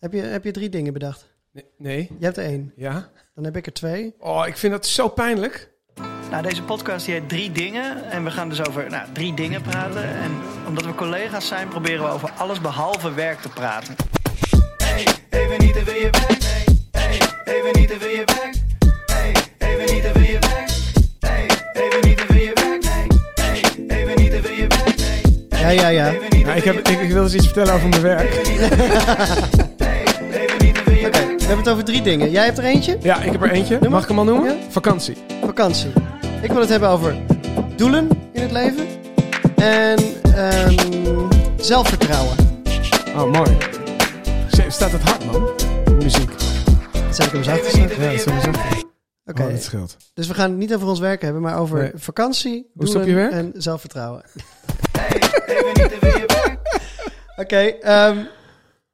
Heb je, heb je drie dingen bedacht? Nee, nee. Je hebt er één. Ja? Dan heb ik er twee. Oh, ik vind dat zo pijnlijk. Nou, deze podcast die heet Drie Dingen. En we gaan dus over nou, drie dingen praten. En omdat we collega's zijn, proberen we over alles behalve werk te praten. Hey, even niet veel je werk. Hey, even niet veel je werk. Hey, even niet je werk. Hey, even niet je werk. Hey, even niet te veel je werk. Ja, ja, ja. Ik, heb, ik, ik wil eens iets vertellen over mijn werk. hebben het over drie dingen. Jij hebt er eentje? Ja, ik heb er eentje. Mag ik hem al noemen? Ja. Vakantie. Vakantie. Ik wil het hebben over doelen in het leven. En ehm, zelfvertrouwen. Oh, mooi. Staat het hard, man? Muziek. Zet ik hem zacht? Ja, dat is sowieso. Oké, Oh, dat scheelt. dus we gaan het niet over ons werk hebben, maar over Nee. vakantie, doelen je werk? en zelfvertrouwen. Even niet te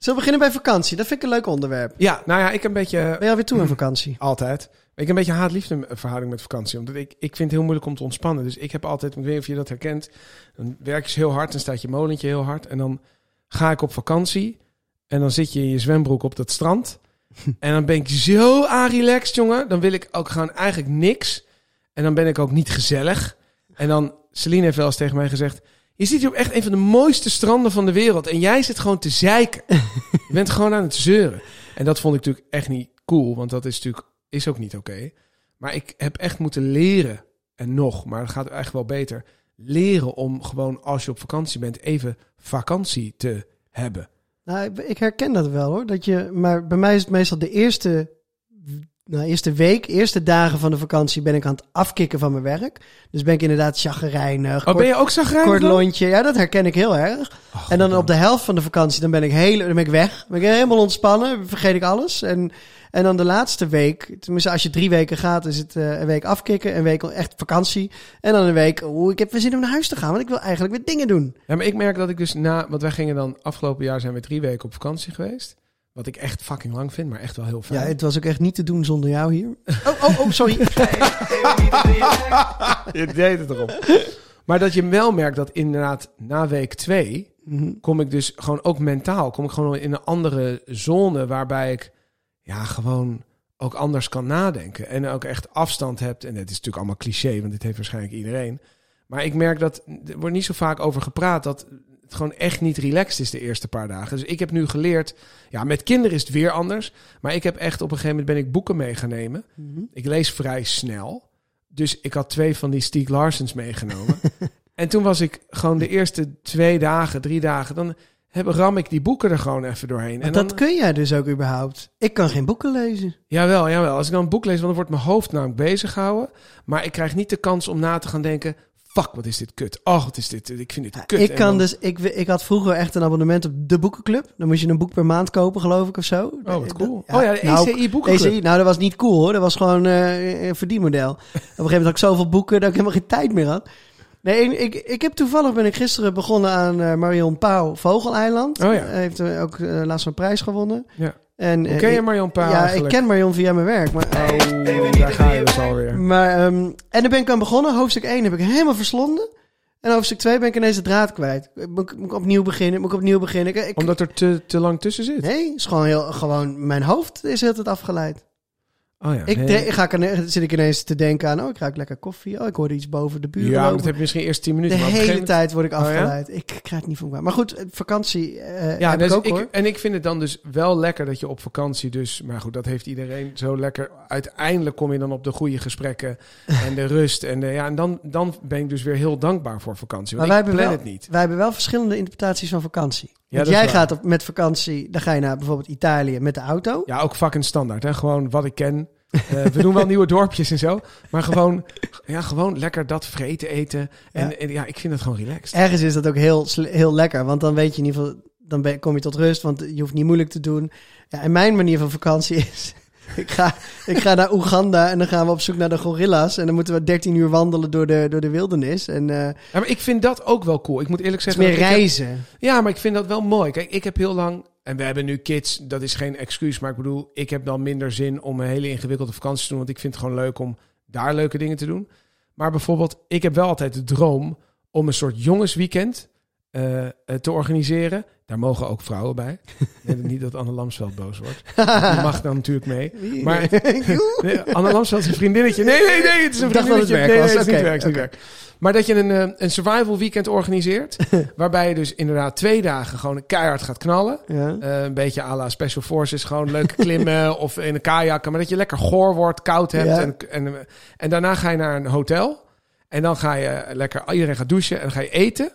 zullen we beginnen bij vakantie? Dat vind ik een leuk onderwerp. Ja, nou ja, ik heb een beetje... Ben je alweer toe aan vakantie? Altijd. Ik heb een beetje haat-liefde verhouding met vakantie. Omdat ik, ik vind het heel moeilijk om te ontspannen. Dus ik heb altijd, ik weet niet of je dat herkent. Dan werk je heel hard, dan staat je molentje heel hard. En dan ga ik op vakantie. En dan zit je in je zwembroek op dat strand. En dan ben ik zo relaxed, jongen. Dan wil ik ook gewoon eigenlijk niks. En dan ben ik ook niet gezellig. En dan, Celine heeft wel eens tegen mij gezegd... Je zit hier op echt een van de mooiste stranden van de wereld. En jij zit gewoon te zeiken. je bent gewoon aan het zeuren. En dat vond ik natuurlijk echt niet cool. Want dat is natuurlijk is ook niet oké. Maar ik heb echt moeten leren. En nog, maar het gaat eigenlijk wel beter. Leren om gewoon als je op vakantie bent even vakantie te hebben. Nou, ik- ik herken dat wel hoor. Dat je, maar bij mij is het meestal de eerste, nou, eerste week, eerste dagen van de vakantie ben ik aan het afkicken van mijn werk. Dus ben ik inderdaad chagrijnig. Oh, kort- ben je ook zagrijnig Kort lontje, ja, dat herken ik heel erg. Oh, en dan op de helft van de vakantie, dan ben ik, heel, dan ben ik weg. Dan ben ik helemaal ontspannen, vergeet ik alles. En, en dan de laatste week, tenminste als je drie weken gaat, is het eh, een week afkicken, een week echt vakantie. En dan een week, oeh, ik heb weer zin om naar huis te gaan, want ik wil eigenlijk weer dingen doen. Ja, maar ik merk dat ik dus na... Want wij gingen dan... Afgelopen jaar zijn we drie weken op vakantie geweest. Wat ik echt fucking lang vind, maar echt wel heel fijn. Ja, het was ook echt niet te doen zonder jou hier. Oh, oh, oh, sorry. Je deed het erop. maar dat je wel merkt dat inderdaad na week twee... Mhm. kom ik dus gewoon ook mentaal... kom ik gewoon in een andere zone waarbij ik... ja, gewoon ook anders kan nadenken. En ook echt afstand hebt. En het is natuurlijk allemaal cliché, want dit heeft waarschijnlijk iedereen. Maar ik merk dat... er wordt niet zo vaak over gepraat... dat het gewoon echt niet relaxed is de eerste paar dagen. Dus ik heb nu geleerd... ja, met kinderen is het weer anders. Maar ik heb echt op een gegeven moment... ben ik boeken mee gaan nemen. Mhm. Ik lees vrij snel. Dus ik had twee van die Stieg Larsens meegenomen. en toen was ik gewoon de eerste twee dagen, drie dagen... dan heb, ram ik die boeken er gewoon even doorheen. Maar en dat dan, kun jij dus ook überhaupt. Ik kan geen boeken lezen. Jawel, jawel. Als ik dan een boek lees, dan wordt mijn hoofd namelijk bezig gehouden. Maar ik krijg niet de kans om na te gaan denken... Fuck, wat is dit kut. Oh, wat is dit? Ik vind dit kut. ik kan dus, ik, ik had vroeger echt een abonnement op de boekenclub. Dan moest je een boek per maand kopen, geloof ik, of zo. Oh, wat cool. Ja, oh ja, de nou, ECI boekenclub. ECI, nou, dat was niet cool hoor. Dat was gewoon eh, een verdienmodel. Op een gegeven moment had ik zoveel boeken dat ik helemaal geen tijd meer had. Nee, ik, ik, heb toevallig ben ik gisteren begonnen aan eh, Marion Pauw Vogeleiland. Oh ja. Hij heeft eh, ook laatst een prijs gewonnen. Ja. En, Hoe eh, ken je Marion Pauw Ja, eigenlijk? ik ken Marion via mijn werk. Maar, Oh, daar ga je dus alweer. maar, ehm, en daar ben ik aan begonnen. Hoofdstuk 1 heb ik helemaal verslonden. En hoofdstuk 2 ben ik ineens de draad kwijt. Moet ik, moet ik opnieuw beginnen? Moet ik opnieuw beginnen? Ik, ik, Omdat er te, te lang tussen zit. Nee, is gewoon heel, gewoon mijn hoofd is heel het afgeleid. Oh ja. Ik, nee. de- ga ik, zit ik ineens te denken aan, oh, ik ruik lekker koffie. Oh, ik hoorde iets boven de buren Ja, lopen. dat heb je misschien eerst tien minuten. de hele tijd word ik Oh, ja? afgeleid. Ik krijg het niet voor elkaar. Maar goed, eh, vakantie eh Ja, heb dus ik ook ik, hoor. en ik vind het dan dus wel lekker dat je op vakantie dus... Maar goed, dat heeft iedereen zo lekker. Uiteindelijk kom je dan op de goede gesprekken en de rust. En, de, ja, en dan, dan ben ik dus weer heel dankbaar voor vakantie. Want Maar ik wij plan hebben het niet. Wij hebben wel verschillende interpretaties van vakantie. Ja, Want jij gaat op, met vakantie, dan ga je naar bijvoorbeeld Italië met de auto. Ja, ook fucking standaard. Hè? Gewoon wat ik ken. Eh, we doen wel nieuwe dorpjes en zo. Maar gewoon, ja, gewoon lekker dat vreten eten. En Ja. en ja, ik vind het gewoon relaxed. Ergens is dat ook heel, heel lekker, want dan weet je in ieder geval, dan ben, kom je tot rust, want je hoeft niet moeilijk te doen. Ja, en mijn manier van vakantie is, ik ga, ik ga naar Oeganda en dan gaan we op zoek naar de gorilla's. En dan moeten we 13 uur wandelen door de, door de wildernis. En eh, Ja, maar ik vind dat ook wel cool. Ik moet eerlijk is zeggen... meer heb- reizen. Ja, maar ik vind dat wel mooi. Kijk, ik heb heel lang... En we hebben nu kids, dat is geen excuus. Maar ik bedoel, ik heb dan minder zin om een hele ingewikkelde vakantie te doen. Want ik vind het gewoon leuk om daar leuke dingen te doen. Maar bijvoorbeeld, ik heb wel altijd de droom om een soort jongensweekend eh, eh, te organiseren. Daar mogen ook vrouwen bij. Nee, niet dat Anne Lamsveld boos wordt. Die mag dan natuurlijk mee. Maar nee, Anne Lamsveld is een vriendinnetje. Nee, nee, nee, het is een Ik dacht dat het vriendinnetje. nee, nee, het is niet werk, het is niet werk. Maar dat je een, eh, een survival weekend organiseert. waarbij je dus inderdaad twee dagen gewoon keihard gaat knallen. Ja. Een beetje à la Special Forces, gewoon leuk klimmen of in een kajakken. Maar dat je lekker goor wordt, koud hebt. Ja. En, en, en daarna ga je naar een hotel. En dan ga je lekker, iedereen gaat douchen en dan ga je eten.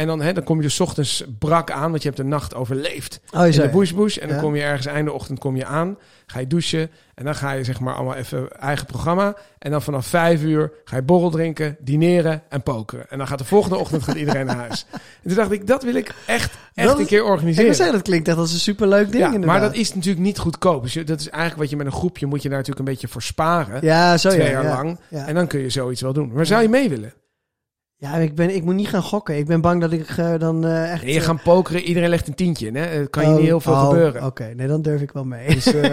En dan, hè, dan kom je dus ochtends brak aan, want je hebt de nacht overleefd. Oh, In zei. de bush bush. En dan Ja. kom je ergens einde ochtend kom je aan. Ga je douchen. En dan ga je zeg maar allemaal even eigen programma. En dan vanaf vijf uur ga je borrel drinken, dineren en pokeren. En dan gaat de volgende ochtend gaat iedereen naar huis. En toen dacht ik, dat wil ik echt, echt Dat een keer organiseren. zeggen, dat klinkt echt als een superleuk ding Ja, maar dat is natuurlijk niet goedkoop. Dus dat is eigenlijk wat je met een groepje moet je daar natuurlijk een beetje voor sparen. Ja, zo twee ja. jaar ja. lang. En dan kun je zoiets wel doen. Maar zou je mee willen? Ja, ik, ben, ik moet niet gaan gokken. Ik ben bang dat ik eh, dan eh, echt... Nee, je gaat pokeren, iedereen legt een tientje. Hè? Kan je Oh, niet heel veel oh, gebeuren. Oké, nee, dan durf ik wel mee. Dus eh,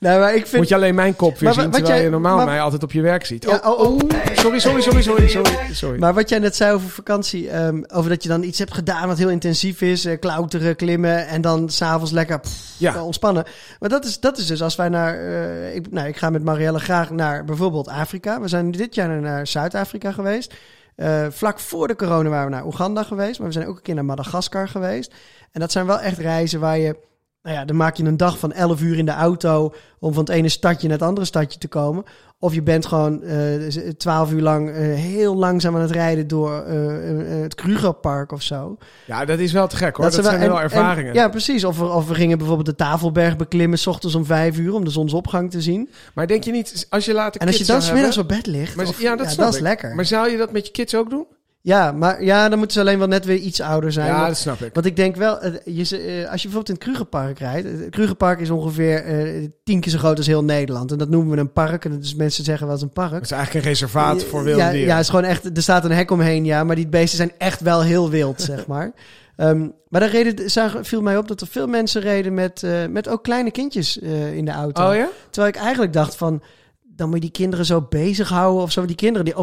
nee, maar ik vind... moet je alleen mijn kop weer Maar zien, wat terwijl jij- je normaal maar- mij altijd op je werk ziet. Ja, oh, oh, oh. sorry, sorry, sorry, sorry, sorry, sorry. Maar wat jij net zei over vakantie, ehm, over dat je dan iets hebt gedaan wat heel intensief is, eh, klauteren, klimmen en dan s'avonds lekker pff, Ja. wel ontspannen. Maar dat is, dat is dus als wij naar, eh, ik, nou, ik ga met Marielle graag naar bijvoorbeeld Afrika. We zijn dit jaar naar Zuid-Afrika geweest. Eh, vlak voor de corona waren we naar Oeganda geweest, maar we zijn ook een keer naar Madagaskar geweest. En dat zijn wel echt reizen waar je, nou ja, dan maak je een dag van 11 uur in de auto om van het ene stadje naar het andere stadje te komen. Of je bent gewoon eh 12 uur lang eh, heel langzaam aan het rijden door eh, het Krugerpark of zo. Ja, dat is wel te gek hoor. Dat, zijn wel en- ervaringen. en- ja, precies. Of, we- of we gingen bijvoorbeeld de Tafelberg beklimmen, s ochtends om 5 uur om de zonsopgang te zien. Maar denk je niet, als je later En als je dan smiddags op bed ligt, Maar, of- ja, dat snap is ik. lekker. Maar zou je dat met je kids ook doen? Ja, maar ja, dan moeten ze alleen wel net weer iets ouder zijn. Ja, Want- dat snap ik. Want ik denk wel, eh, je, eh, als je bijvoorbeeld in het Krugerpark rijdt. Het Krugerpark is ongeveer eh, tien keer zo groot als heel Nederland. En dat noemen we een park. En dus mensen zeggen wel eens een park. Het is eigenlijk een reservaat voor wilde ja, dieren. Ja, het is gewoon echt, er staat een hek omheen, ja. Maar die beesten zijn echt wel heel wild, zeg maar. Ehm, maar daar reden, zagen, viel mij op dat er veel mensen reden met, eh, met ook kleine kindjes eh, in de auto. Oh ja? Terwijl ik eigenlijk dacht van, dan moet je die kinderen zo bezighouden of zo. Die kinderen, die,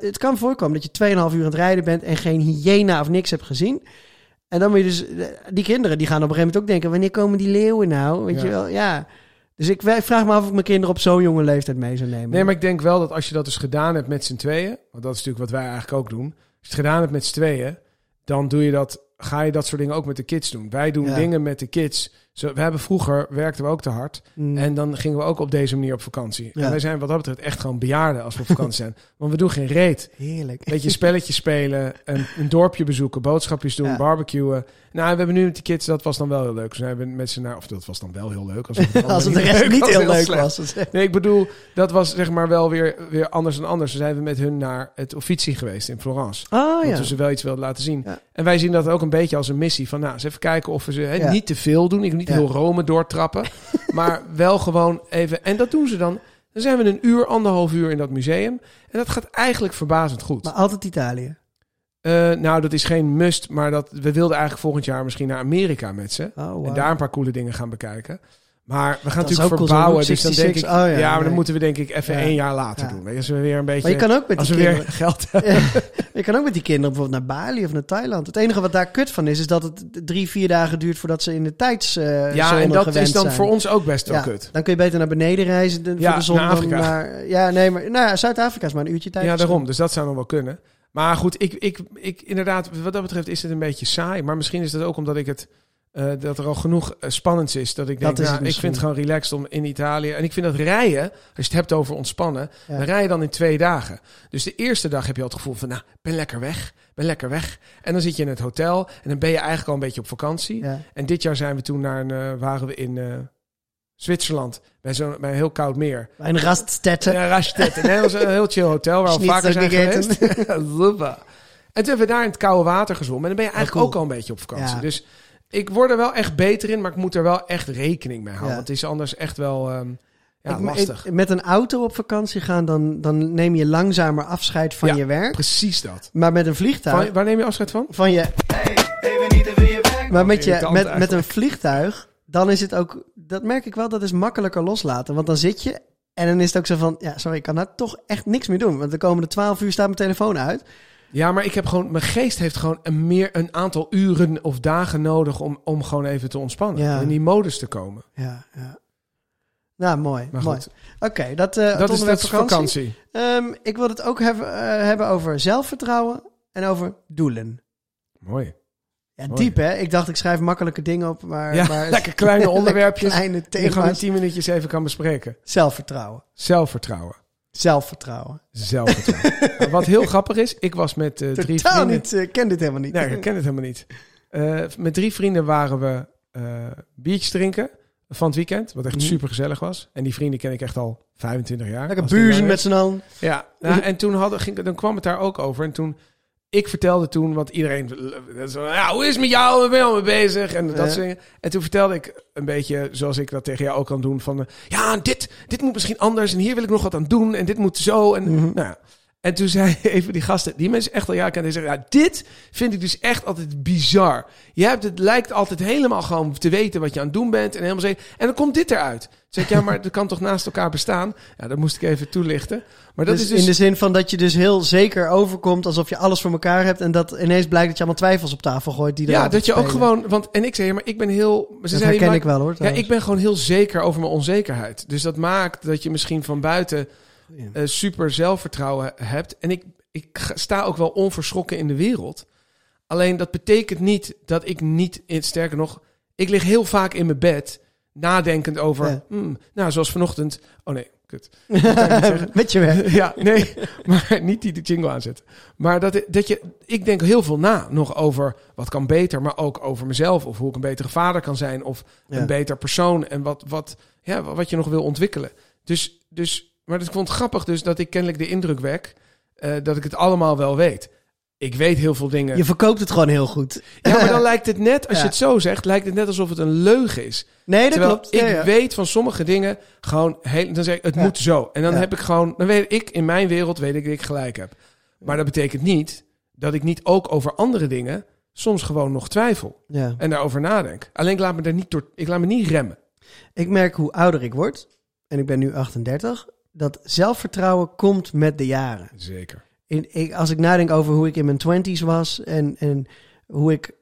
het kan voorkomen dat je 2,5 uur aan het rijden bent en geen hyena of niks hebt gezien. En dan moet je dus, eh, die kinderen die gaan op een gegeven moment ook denken, wanneer komen die leeuwen nou? Weet Ja. je wel, ja. Dus ik vraag me af of ik mijn kinderen op zo'n jonge leeftijd mee zou nemen. Nee, maar ik denk wel dat als je dat dus gedaan hebt met z'n tweeën, want dat is natuurlijk wat wij eigenlijk ook doen. Als je het gedaan hebt met z'n tweeën, dan doe je dat, ga je dat soort dingen ook met de kids doen. Wij doen Ja. dingen met de kids. Zo, we hebben vroeger, werkten we ook te hard. Mm. En dan gingen we ook op deze manier op vakantie. Ja. En wij zijn wat dat betreft echt gewoon bejaarden als we op vakantie zijn. Want we doen geen reet. Heerlijk. Een beetje spelletjes spelen, een, een dorpje bezoeken, boodschapjes doen, Ja. barbecuen. Nou, we hebben nu met die kids, dat was dan wel heel leuk. Dus zijn we met z'n naar, of dat was dan wel heel leuk. Als, het Als het de niet rest leuk niet heel leuk was. Nee, ik bedoel, dat was zeg maar wel weer, weer anders dan anders. Toen zijn we met hun naar het Uffizi geweest in Florence. Oh ja. we ze wel iets wilden laten zien. Ja. En wij zien dat ook een beetje als een missie. Van nou, eens even kijken of we ze Ja. niet te veel doen. Ik niet heel Rome doortrappen. maar wel gewoon even... En dat doen ze dan. Dan zijn we een uur, anderhalf uur in dat museum. En dat gaat eigenlijk verbazend goed. Maar altijd Italië. Eh, nou, dat is geen must. Maar dat, we wilden eigenlijk volgend jaar misschien naar Amerika met ze. Oh, wow. En daar een paar coole dingen gaan bekijken. Maar we gaan Dat natuurlijk verbouwen. Dus dan denk ik... 66. Oh, ja, ja, maar dan moeten we denk ik even Ja. één jaar later Ja. doen. Weet je, Als we weer een beetje... Maar je kan ook met als die we weer kinderen... geld hebben. je kan ook met die kinderen bijvoorbeeld naar Bali of naar Thailand. Het enige wat daar kut van is, is dat het drie, vier dagen duurt voordat ze in de tijdszone ja, en dat is dan zijn. voor ons ook best wel kut. Dan kun je beter naar beneden reizen voor de zon. naar Afrika. naar- ja, nee, maar nou ja, Zuid-Afrika is maar een uurtje tijd. Ja, daarom. Dus dat zou nog wel kunnen. Maar goed, ik, ik, ik, inderdaad, wat dat betreft is het een beetje saai. Maar misschien is dat ook omdat ik het, eh, dat er al genoeg eh, spannends is. Dat ik denk, Dat nou, ik vind het gewoon relaxed om in Italië. En ik vind dat rijden, als je het hebt over ontspannen, Ja. dan rij je dan in twee dagen. Dus de eerste dag heb je al het gevoel van, nou, ben lekker weg, ben lekker weg. En dan zit je in het hotel en dan ben je eigenlijk al een beetje op vakantie. Ja. En dit jaar zijn we toen naar een, eh, waren we in Zwitserland, bij, zo'n bij een heel koud meer. Bij een raststetten. Ja, Rastad. Een heel, een heel chill hotel waar we vaker zijn geweest. Lubba. En toen hebben we daar in het koude water gezwommen. En dan ben je eigenlijk cool. ook al een beetje op vakantie. Ja. Dus ik word er wel echt beter in, maar ik moet er wel echt rekening mee houden. Ja. Want het is anders echt wel ehm, ja, Ik- lastig. ik- met een auto op vakantie gaan, dan, dan neem je langzamer afscheid van Ja, je werk. Precies dat. Maar met een vliegtuig... Van, waar neem je afscheid van? Van je, Hey, even niet te veel je werk. maar met, je, irritant met, met eigenlijk. een vliegtuig, dan is het ook... Dat merk ik wel, dat is makkelijker loslaten. Want dan zit je en dan is het ook zo van... Ja, sorry, ik kan daar toch echt niks meer doen. Want de komende twaalf uur staat mijn telefoon uit. Ja, maar ik heb gewoon, mijn geest heeft gewoon een, meer, een aantal uren of dagen nodig om, om gewoon even te ontspannen. Ja. In die modus te komen. Ja, ja. Nou, mooi. Maar mooi. goed, Oké, dat, eh dat is dat vakantie. vakantie. Ehm, ik wil het ook hebben, eh, hebben over zelfvertrouwen en over doelen. Mooi. Ja, diep hè? Ik dacht ik schrijf makkelijke dingen op, maar, Ja, maar lekker kleine onderwerpjes kleine die je gewoon in thema's. tien minuutjes even kan bespreken. Zelfvertrouwen. Zelfvertrouwen. Zelfvertrouwen. Zelfvertrouwen. Wat heel grappig is, ik was met eh, drie Totaal vrienden. niet, ik ken dit helemaal niet. Nee, ik ken het helemaal niet. Eh, met drie vrienden waren we eh, biertjes drinken van het weekend, wat echt Mhm. super gezellig was. En die vrienden ken ik echt al 25 jaar. Lekker buurzen met z'n allen. Ja, nou, en toen, hadden, ging, dan kwam het daar ook over. En toen, ik vertelde toen, want iedereen, zo, ja, hoe is het met jou? Ben je al mee bezig? En dat Ja. soort dingen. En toen vertelde ik een beetje, zoals ik dat tegen jou ook kan doen, van, ja, dit, dit moet misschien anders. En hier wil ik nog wat aan doen. En dit moet zo. En, Mhm. nou ja. En toen zei even die gasten, die mensen echt al ja kennen, die zeggen, ja, dit vind ik dus echt altijd bizar. Je hebt het lijkt altijd helemaal gewoon te weten wat je aan het doen bent en helemaal zeggen, en dan komt dit eruit. Zei ik, ja, maar dat kan toch naast elkaar bestaan? Ja, dat moest ik even toelichten. Maar dat dus, is dus in de zin van dat je dus heel zeker overkomt alsof je alles voor elkaar hebt en dat ineens blijkt dat je allemaal twijfels op tafel gooit die ja, dat je ook gewoon, want en ik zei, ja, maar ik ben heel, ze Dat zeiden, herken maar- ik wel hoor. Ja, ik ben gewoon heel zeker over mijn onzekerheid. Dus dat maakt dat je misschien van buiten Ja. eh, super zelfvertrouwen hebt. En ik, ik sta ook wel onverschrokken in de wereld. Alleen dat betekent niet dat ik niet, sterker nog, ik lig heel vaak in mijn bed nadenkend over, Ja. hmm, nou zoals vanochtend, oh nee, kut. Met je weg. Ja, nee, maar niet die de jingle aanzetten. Maar dat, dat je, ik denk heel veel na nog over wat kan beter, maar ook over mezelf. Of hoe ik een betere vader kan zijn, of Ja. een beter persoon. En wat, wat, ja, wat je nog wil ontwikkelen. Dus, dus, maar ik vond het grappig dus dat ik kennelijk de indruk wek eh, dat ik het allemaal wel weet. Ik weet heel veel dingen. Je verkoopt het gewoon heel goed. Ja, maar dan lijkt het net, als Ja. je het zo zegt, lijkt het net alsof het een leugen is. Nee, dat Terwijl klopt. ik Ja, ja. weet van sommige dingen gewoon heel, dan zeg ik het moet zo. En dan heb ik gewoon, dan weet ik in mijn wereld weet ik dat ik gelijk heb. Maar dat betekent niet dat ik niet ook over andere dingen soms gewoon nog twijfel Ja. en daarover nadenk. Alleen ik laat me daar niet door, ik laat me niet remmen. Ik merk hoe ouder ik word, en ik ben nu 38, dat zelfvertrouwen komt met de jaren. Zeker. In, ik, als ik nadenk over hoe ik in mijn twenties was en, en hoe ik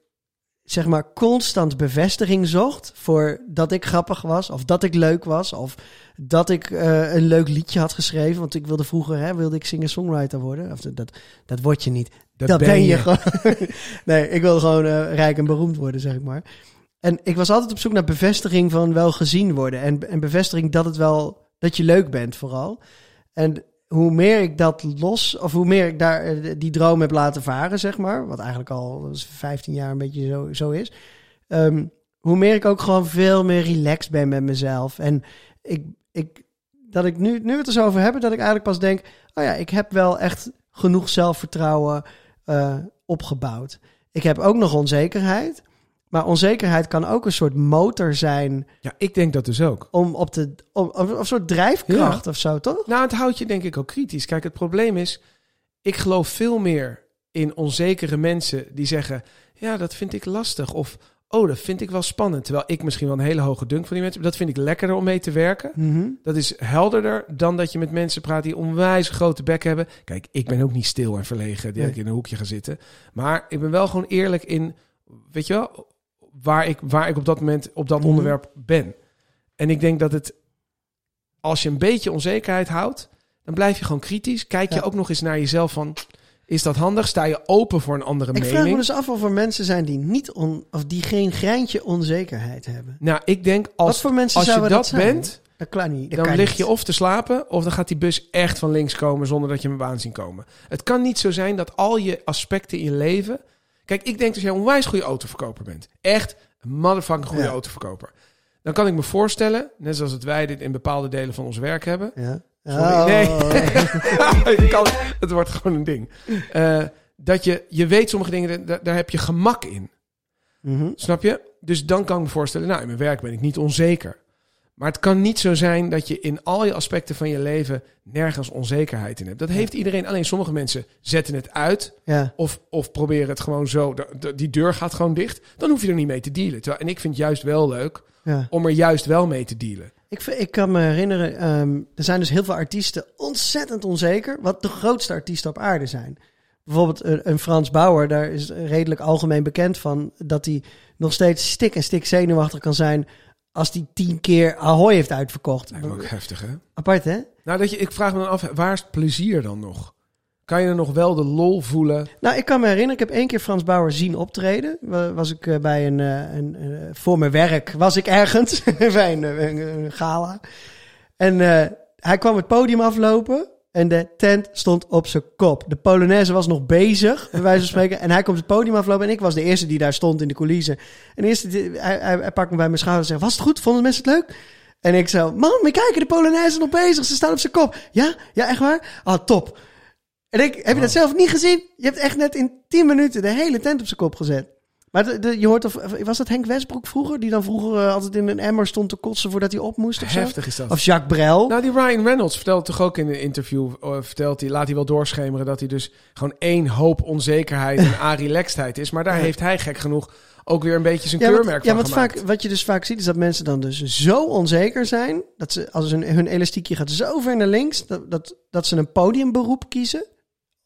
zeg maar constant bevestiging zocht voor dat ik grappig was of dat ik leuk was of dat ik eh, een leuk liedje had geschreven, want ik wilde vroeger hè, wilde ik singer-songwriter worden. Of dat, dat word je niet. Dat, ben, je, gewoon. nee, ik wil gewoon eh, rijk en beroemd worden, zeg ik maar. En ik was altijd op zoek naar bevestiging van wel gezien worden. En, en bevestiging dat het wel, dat je leuk bent vooral. En hoe meer ik dat los, of hoe meer ik daar eh, die droom heb laten varen, zeg maar. Wat eigenlijk al 15 jaar een beetje zo, zo is. ehm, hoe meer ik ook gewoon veel meer relaxed ben met mezelf. En ik, ik, dat ik nu, nu het er zo over hebben, dat ik eigenlijk pas denk: oh ja, ik heb wel echt genoeg zelfvertrouwen eh, opgebouwd. Ik heb ook nog onzekerheid. Maar onzekerheid kan ook een soort motor zijn Ja, ik denk dat dus ook. om op de. Om, een soort drijfkracht of zo, toch? Nou, het houdt je denk ik ook kritisch. Kijk, het probleem is, ik geloof veel meer in onzekere mensen die zeggen, ja, dat vind ik lastig. Of, oh, dat vind ik wel spannend. Terwijl ik misschien wel een hele hoge dunk van die mensen, dat vind ik lekkerder om mee te werken. Mhm. Dat is helderder dan dat je met mensen praat die onwijs grote bek hebben. Kijk, ik ben ook niet stil en verlegen die Nee. ik in een hoekje ga zitten. Maar ik ben wel gewoon eerlijk in, weet je wel, waar ik, waar ik op dat moment op dat Mhm. onderwerp ben. En ik denk dat het, als je een beetje onzekerheid houdt, dan blijf je gewoon kritisch. Kijk je Ja. ook nog eens naar jezelf van, is dat handig? Sta je open voor een andere Ik vraag mening? me dus af of er mensen zijn die niet on, of die geen greintje onzekerheid hebben. Nou, ik denk, Wat als, voor mensen als je dat bent, Dat kan niet. Dat dan kan lig niet. je of te slapen of dan gaat die bus echt van links komen zonder dat je hem aan zien komen. Het kan niet zo zijn dat al je aspecten in je leven. Kijk, ik denk dat jij een onwijs goede autoverkoper bent. Echt een motherfucking goede Ja. autoverkoper. Dan kan ik me voorstellen, net zoals het wij dit in bepaalde delen van ons werk hebben. Ja. Sorry, Oh. nee. Kan, het wordt gewoon een ding. Eh, dat je, je weet sommige dingen, daar, daar heb je gemak in. Mhm. Snap je? Dus dan kan ik me voorstellen, nou, in mijn werk ben ik niet onzeker. Maar het kan niet zo zijn dat je in al je aspecten van je leven nergens onzekerheid in hebt. Dat heeft iedereen. Alleen sommige mensen zetten het uit Ja. of, of proberen het gewoon zo. die deur gaat gewoon dicht. Dan hoef je er niet mee te dealen. Terwijl, en ik vind het juist wel leuk ja. om er juist wel mee te dealen. Ik, ik kan me herinneren, ehm, er zijn dus heel veel artiesten ontzettend onzeker. Wat de grootste artiesten op aarde zijn. Bijvoorbeeld een, een Frans Bauer, daar is redelijk algemeen bekend van dat hij nog steeds stik en stik zenuwachtig kan zijn als hij tien keer Ahoy heeft uitverkocht. Lijkt me ook heftig, hè? Apart, hè? Nou, dat je, ik vraag me dan af, waar is het plezier dan nog? Kan je er nog wel de lol voelen? Nou, ik kan me herinneren, ik heb één keer Frans Bauer zien optreden. Wa- Was ik eh, bij een, eh, een eh, voor mijn werk was ik ergens bij een, gala. En hij kwam het podium aflopen en de tent stond op zijn kop. De Polonaise was nog bezig, bij wijze van spreken. En hij komt het podium aflopen en ik was de eerste die daar stond in de coulissen. En de eerste, die- hij, hij, hij pakt me bij mijn schouder en zegt, was het goed? Vonden mensen het leuk? En ik zo, man, maar kijken, de Polonaise is nog bezig. Ze staan op zijn kop. Ja? Ja, echt waar? Ah, top. En ik, heb je dat zelf niet gezien? Je hebt echt net in 10 minuten de hele tent op zijn kop gezet. Maar de, de- je hoort of, was dat Henk Westbroek vroeger? Die dan vroeger eh, altijd in een emmer stond te kotsen voordat hij op moest of zo? Heftig is dat. Of Jacques Brel? Nou, die Ryan Reynolds vertelt toch ook in een interview, eh, vertelt hij, laat hij wel doorschemeren dat hij dus gewoon één hoop onzekerheid en a-relaxedheid is. Maar daar Ja. heeft hij gek genoeg ook weer een beetje zijn ja, keurmerk ja, van want gemaakt. vaak, wat je dus vaak ziet is dat mensen dan dus zo onzeker zijn... dat ze als hun, hun elastiekje gaat zo ver naar links... Dat, dat, dat ze een podiumberoep kiezen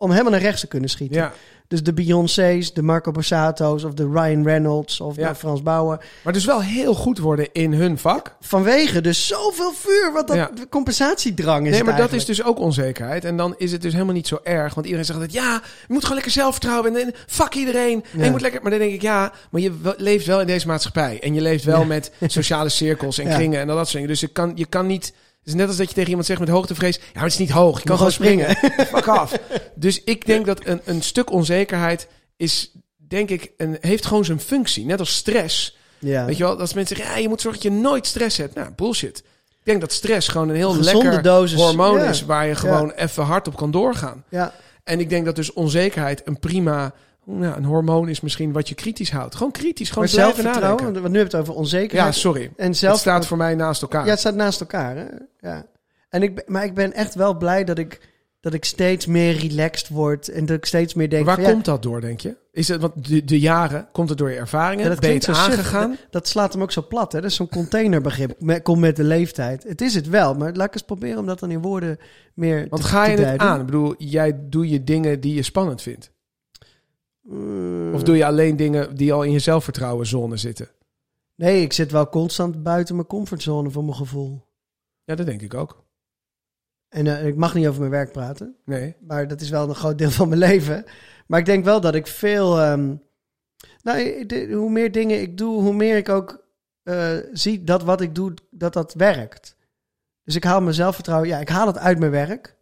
om helemaal naar rechts te kunnen schieten. Ja, Dus de Beyoncé's, de Marco Borsato's of de Ryan Reynolds of Ja. de Frans Bauer. maar dus wel heel goed worden in hun vak. Vanwege dus zoveel vuur, wat dat Ja. compensatiedrang is Nee, maar dat is dus ook onzekerheid. En dan is het dus helemaal niet zo erg. Want iedereen zegt altijd, ja, je moet gewoon lekker zelfvertrouwen. En, en fuck iedereen. En je moet lekker... Maar dan denk ik, ja, maar je leeft wel in deze maatschappij. En je leeft wel met sociale cirkels en kringen en al dat soort dingen. Dus je kan, je kan niet... Is net als dat je tegen iemand zegt met hoogtevrees... Ja, maar het is niet hoog. Je kan gewoon gewoon springen. Fuck af. Dus ik denk dat een, een stuk onzekerheid is... Denk ik, een, heeft gewoon zijn functie. Net als stress. Ja. Weet je wel, als mensen zeggen, ja, je moet zorgen dat je nooit stress hebt. Nou, bullshit. Ik denk dat stress gewoon een heel Gezonde lekker dosis, hormoon ja. is... waar je gewoon even hard op kan doorgaan. ja. En ik denk dat dus onzekerheid een prima... Nou, een hormoon is misschien wat je kritisch houdt. Gewoon kritisch, gewoon Maar blijven nadenken. want nu hebben we het over onzekerheid. Ja, sorry. en Het zelf, staat voor mij naast elkaar. Ja, het staat naast elkaar. Hè? Ja. En ik, maar ik ben echt wel blij dat ik, dat ik steeds meer relaxed word. En dat ik steeds meer denk... Waar van, ja, komt dat door, denk je? Is het, want de, de jaren, komt het door je ervaringen? Ja, dat ben je het zo aangegaan? Dat, dat slaat hem ook zo plat. Hè? Dat is zo'n containerbegrip. Met, komt met de leeftijd. Het is het wel, maar laat ik eens proberen om dat dan in woorden meer Want te, ga je het aan? Ik bedoel, jij doe je dingen die je spannend vindt. Mm, Of doe je alleen dingen die al in je zelfvertrouwenzone zitten? Nee, ik zit wel constant buiten mijn comfortzone voor mijn gevoel. Ja, dat denk ik ook. En eh, ik mag niet over mijn werk praten. Nee. Maar dat is wel een groot deel van mijn leven. Maar ik denk wel dat ik veel. ehm, nou, de- hoe meer dingen ik doe, hoe meer ik ook eh, zie dat wat ik doe, dat dat werkt. Dus ik haal mijn zelfvertrouwen. Ja, ik haal het uit mijn werk.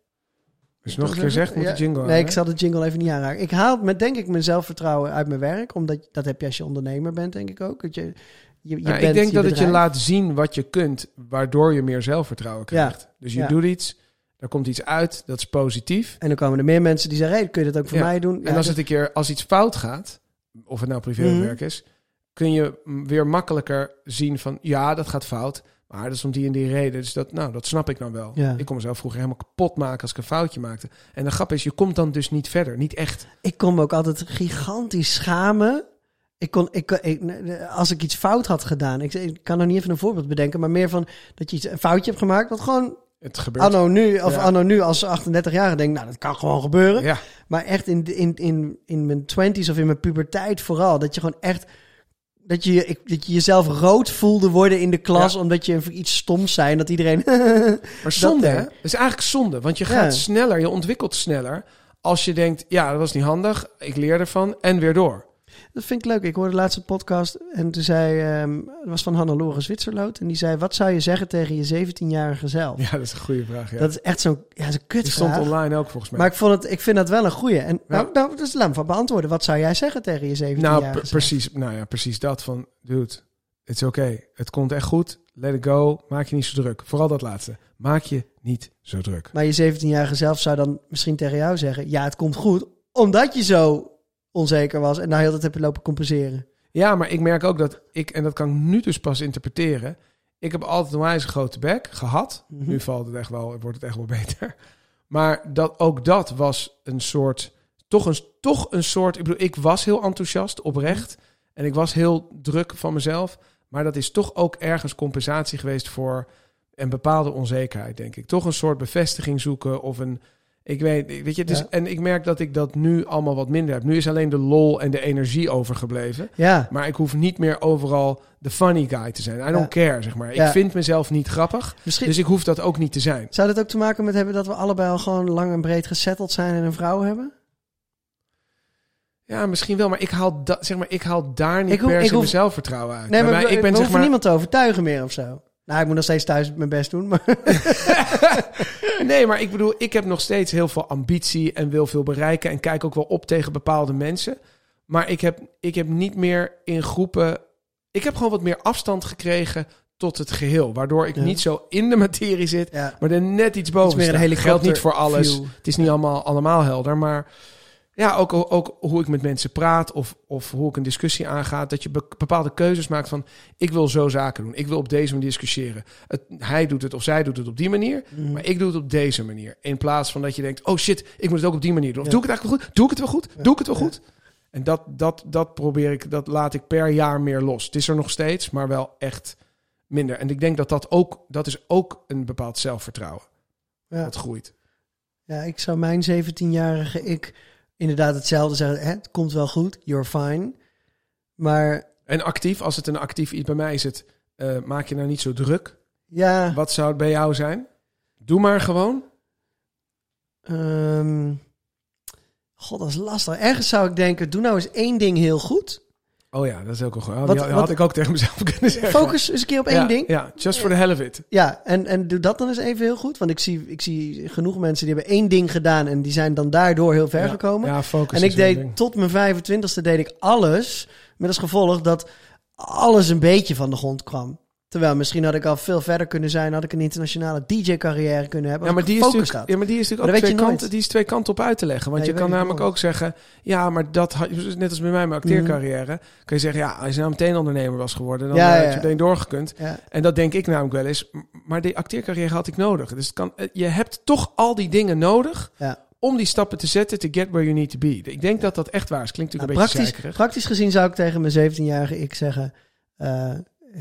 Dus nog een keer zeg, moet Ja, de jingle Nee, ik zal de jingle even niet aanraken. Ik haal met, denk ik, mijn zelfvertrouwen uit mijn werk. Omdat dat heb je als je ondernemer bent, denk ik ook. Dat je, je, je Ja, bent ik denk dat het je laat zien wat je kunt, waardoor je meer zelfvertrouwen krijgt. Dus je Ja. doet iets, daar komt iets uit, dat is positief. En dan komen er meer mensen die zeggen: hey, kun je dat ook voor mij doen? en als het een keer, als iets fout gaat, of het nou privé Mhm. werk is, kun je weer makkelijker zien van, ja, dat gaat fout, maar dat is om die en die reden. Dus dat, nou, dat snap ik dan wel. Ja. Ik kon mezelf vroeger helemaal kapot maken als ik een foutje maakte. En de grap is, je komt dan dus niet verder, niet echt. Ik kon me ook altijd gigantisch schamen. Ik kon, ik, ik, als ik iets fout had gedaan. Ik, ik kan nog niet even een voorbeeld bedenken, maar meer van dat je iets, een foutje hebt gemaakt. Wat gewoon Het gebeurt. anno nu, of Ja. anno nu als 38-jarige denk, nou dat kan gewoon gebeuren. Ja, Maar echt in, in, in, in mijn twenties of in mijn puberteit vooral. Dat je gewoon echt. Dat je, ik, dat je jezelf rood voelde worden in de klas. Omdat je iets stoms zei. En dat iedereen. Maar zonde, Dat, hè? eh, Dat is eigenlijk zonde. Want je Ja. gaat sneller, je ontwikkelt sneller. Als je denkt, ja, dat was niet handig. Ik leer ervan. En weer door. Dat vind ik leuk. Ik hoorde de laatste podcast. En toen zei. ehm het was van Hannelore Zwitserloot. En die zei: Wat zou je zeggen tegen je 17-jarige zelf? Ja, dat is een goede vraag. Ja. Dat is echt zo'n. Ja, dat is een Die stond kutvraag. online ook volgens mij. Maar ik, vond het, ik vind dat wel een goeie. En Ja. nou, nou, dus laat me van beantwoorden. Wat zou jij zeggen tegen je 17-jarige nou, zelf? precies, nou ja, precies dat van, dude, het is oké. Het komt echt goed. Let it go. Maak je niet zo druk. Vooral dat laatste. Maak je niet zo druk. Maar je 17-jarige zelf zou dan misschien tegen jou zeggen: Ja, het komt goed. Omdat je zo onzeker was. En nou heel dat heb je lopen compenseren. Ja, maar ik merk ook dat ik, en dat kan ik nu dus pas interpreteren. Ik heb altijd een wijze grote bek gehad. Mhm. Nu valt het echt wel, wordt het echt wel beter. Maar dat, ook dat was een soort, toch een, toch een soort, ik bedoel, ik was heel enthousiast, oprecht. En ik was heel druk van mezelf. Maar dat is toch ook ergens compensatie geweest voor een bepaalde onzekerheid, denk ik. Toch een soort bevestiging zoeken of een, Ik weet, weet je, dus, Ja. en ik merk dat ik dat nu allemaal wat minder heb. Nu is alleen de lol en de energie overgebleven. Ja, Maar ik hoef niet meer overal de funny guy te zijn. I don't care, zeg maar. Ik vind mezelf niet grappig, misschien dus ik hoef dat ook niet te zijn. zou dat ook te maken met hebben dat we allebei al gewoon lang en breed gesetteld zijn en een vrouw hebben? Ja, misschien wel, maar ik haal, da, zeg maar, ik haal daar niet Ik hoef- per ik se hoef- mijn zelfvertrouwen uit. Nee, maar ik ben we zeg hoeven maar, niemand te overtuigen meer of zo. Nou, ik moet nog steeds thuis mijn best doen, maar... Nee, maar ik bedoel, ik heb nog steeds heel veel ambitie en wil veel bereiken en kijk ook wel op tegen bepaalde mensen. Maar ik heb, ik heb niet meer in groepen. Ik heb gewoon wat meer afstand gekregen tot het geheel. Waardoor ik Ja. niet zo in de materie zit, Ja, maar er net iets boven meer een helikopter Geldt niet voor alles. view. Het is niet allemaal, allemaal helder. Maar ja, ook, ook hoe ik met mensen praat of, of hoe ik een discussie aanga. Dat je be- bepaalde keuzes maakt van... ik wil zo zaken doen. Ik wil op deze manier discussiëren. Het, hij doet het of zij doet het op die manier. Mhm. Maar ik doe het op deze manier. In plaats van dat je denkt... oh shit, ik moet het ook op die manier doen. Of Ja. doe ik het eigenlijk wel goed? Doe ik het wel goed? Doe ik het wel Ja. goed? En dat, dat, dat probeer ik... dat laat ik per jaar meer los. Het is er nog steeds, maar wel echt minder. En ik denk dat dat ook... dat is ook een bepaald zelfvertrouwen. Ja. Dat groeit. Ja, ik zou mijn 17-jarige ik inderdaad hetzelfde zeggen. Hè, het komt wel goed, you're fine. Maar En actief, als het een actief iets bij mij is, het eh, maak je nou niet zo druk. ja, Wat zou het bij jou zijn? Doe maar gewoon. ehm, god, dat is lastig. Ergens zou ik denken, doe nou eens één ding heel goed. Oh ja, dat is ook een goed. Oh, Wat- had wat- ik ook tegen mezelf kunnen zeggen. Focus eens een keer op één ja, ding. Ja, just for the hell of it. Ja, en, en doe dat dan eens even heel goed. Want ik zie, ik zie genoeg mensen die hebben één ding gedaan en die zijn dan daardoor heel ver Ja, gekomen. Ja, focus en ik wel deed tot mijn 25ste deed ik alles. Met als gevolg dat alles een beetje van de grond kwam. Terwijl misschien had ik al veel verder kunnen zijn. Had ik een internationale DJ-carrière kunnen hebben. Ja, maar die is natuurlijk, had. ja, maar die is natuurlijk ook twee kanten, die is twee kanten op uit te leggen. Want Nee, je je kan namelijk ook zeggen, ja, maar dat had, net als bij mij mijn acteercarrière, kan je zeggen, ja, als je nou meteen ondernemer was geworden, dan Ja, eh, had je ja. meteen doorgekund. Ja, En dat denk ik namelijk wel eens. Maar die acteercarrière had ik nodig. Dus het kan, eh, je hebt toch al die dingen nodig om die stappen te zetten to get where you need to be. Ik denk dat dat echt waar is. Klinkt Nou, natuurlijk een beetje praktisch, zeikerig. praktisch gezien zou ik tegen mijn 17-jarige ik zeggen... eh,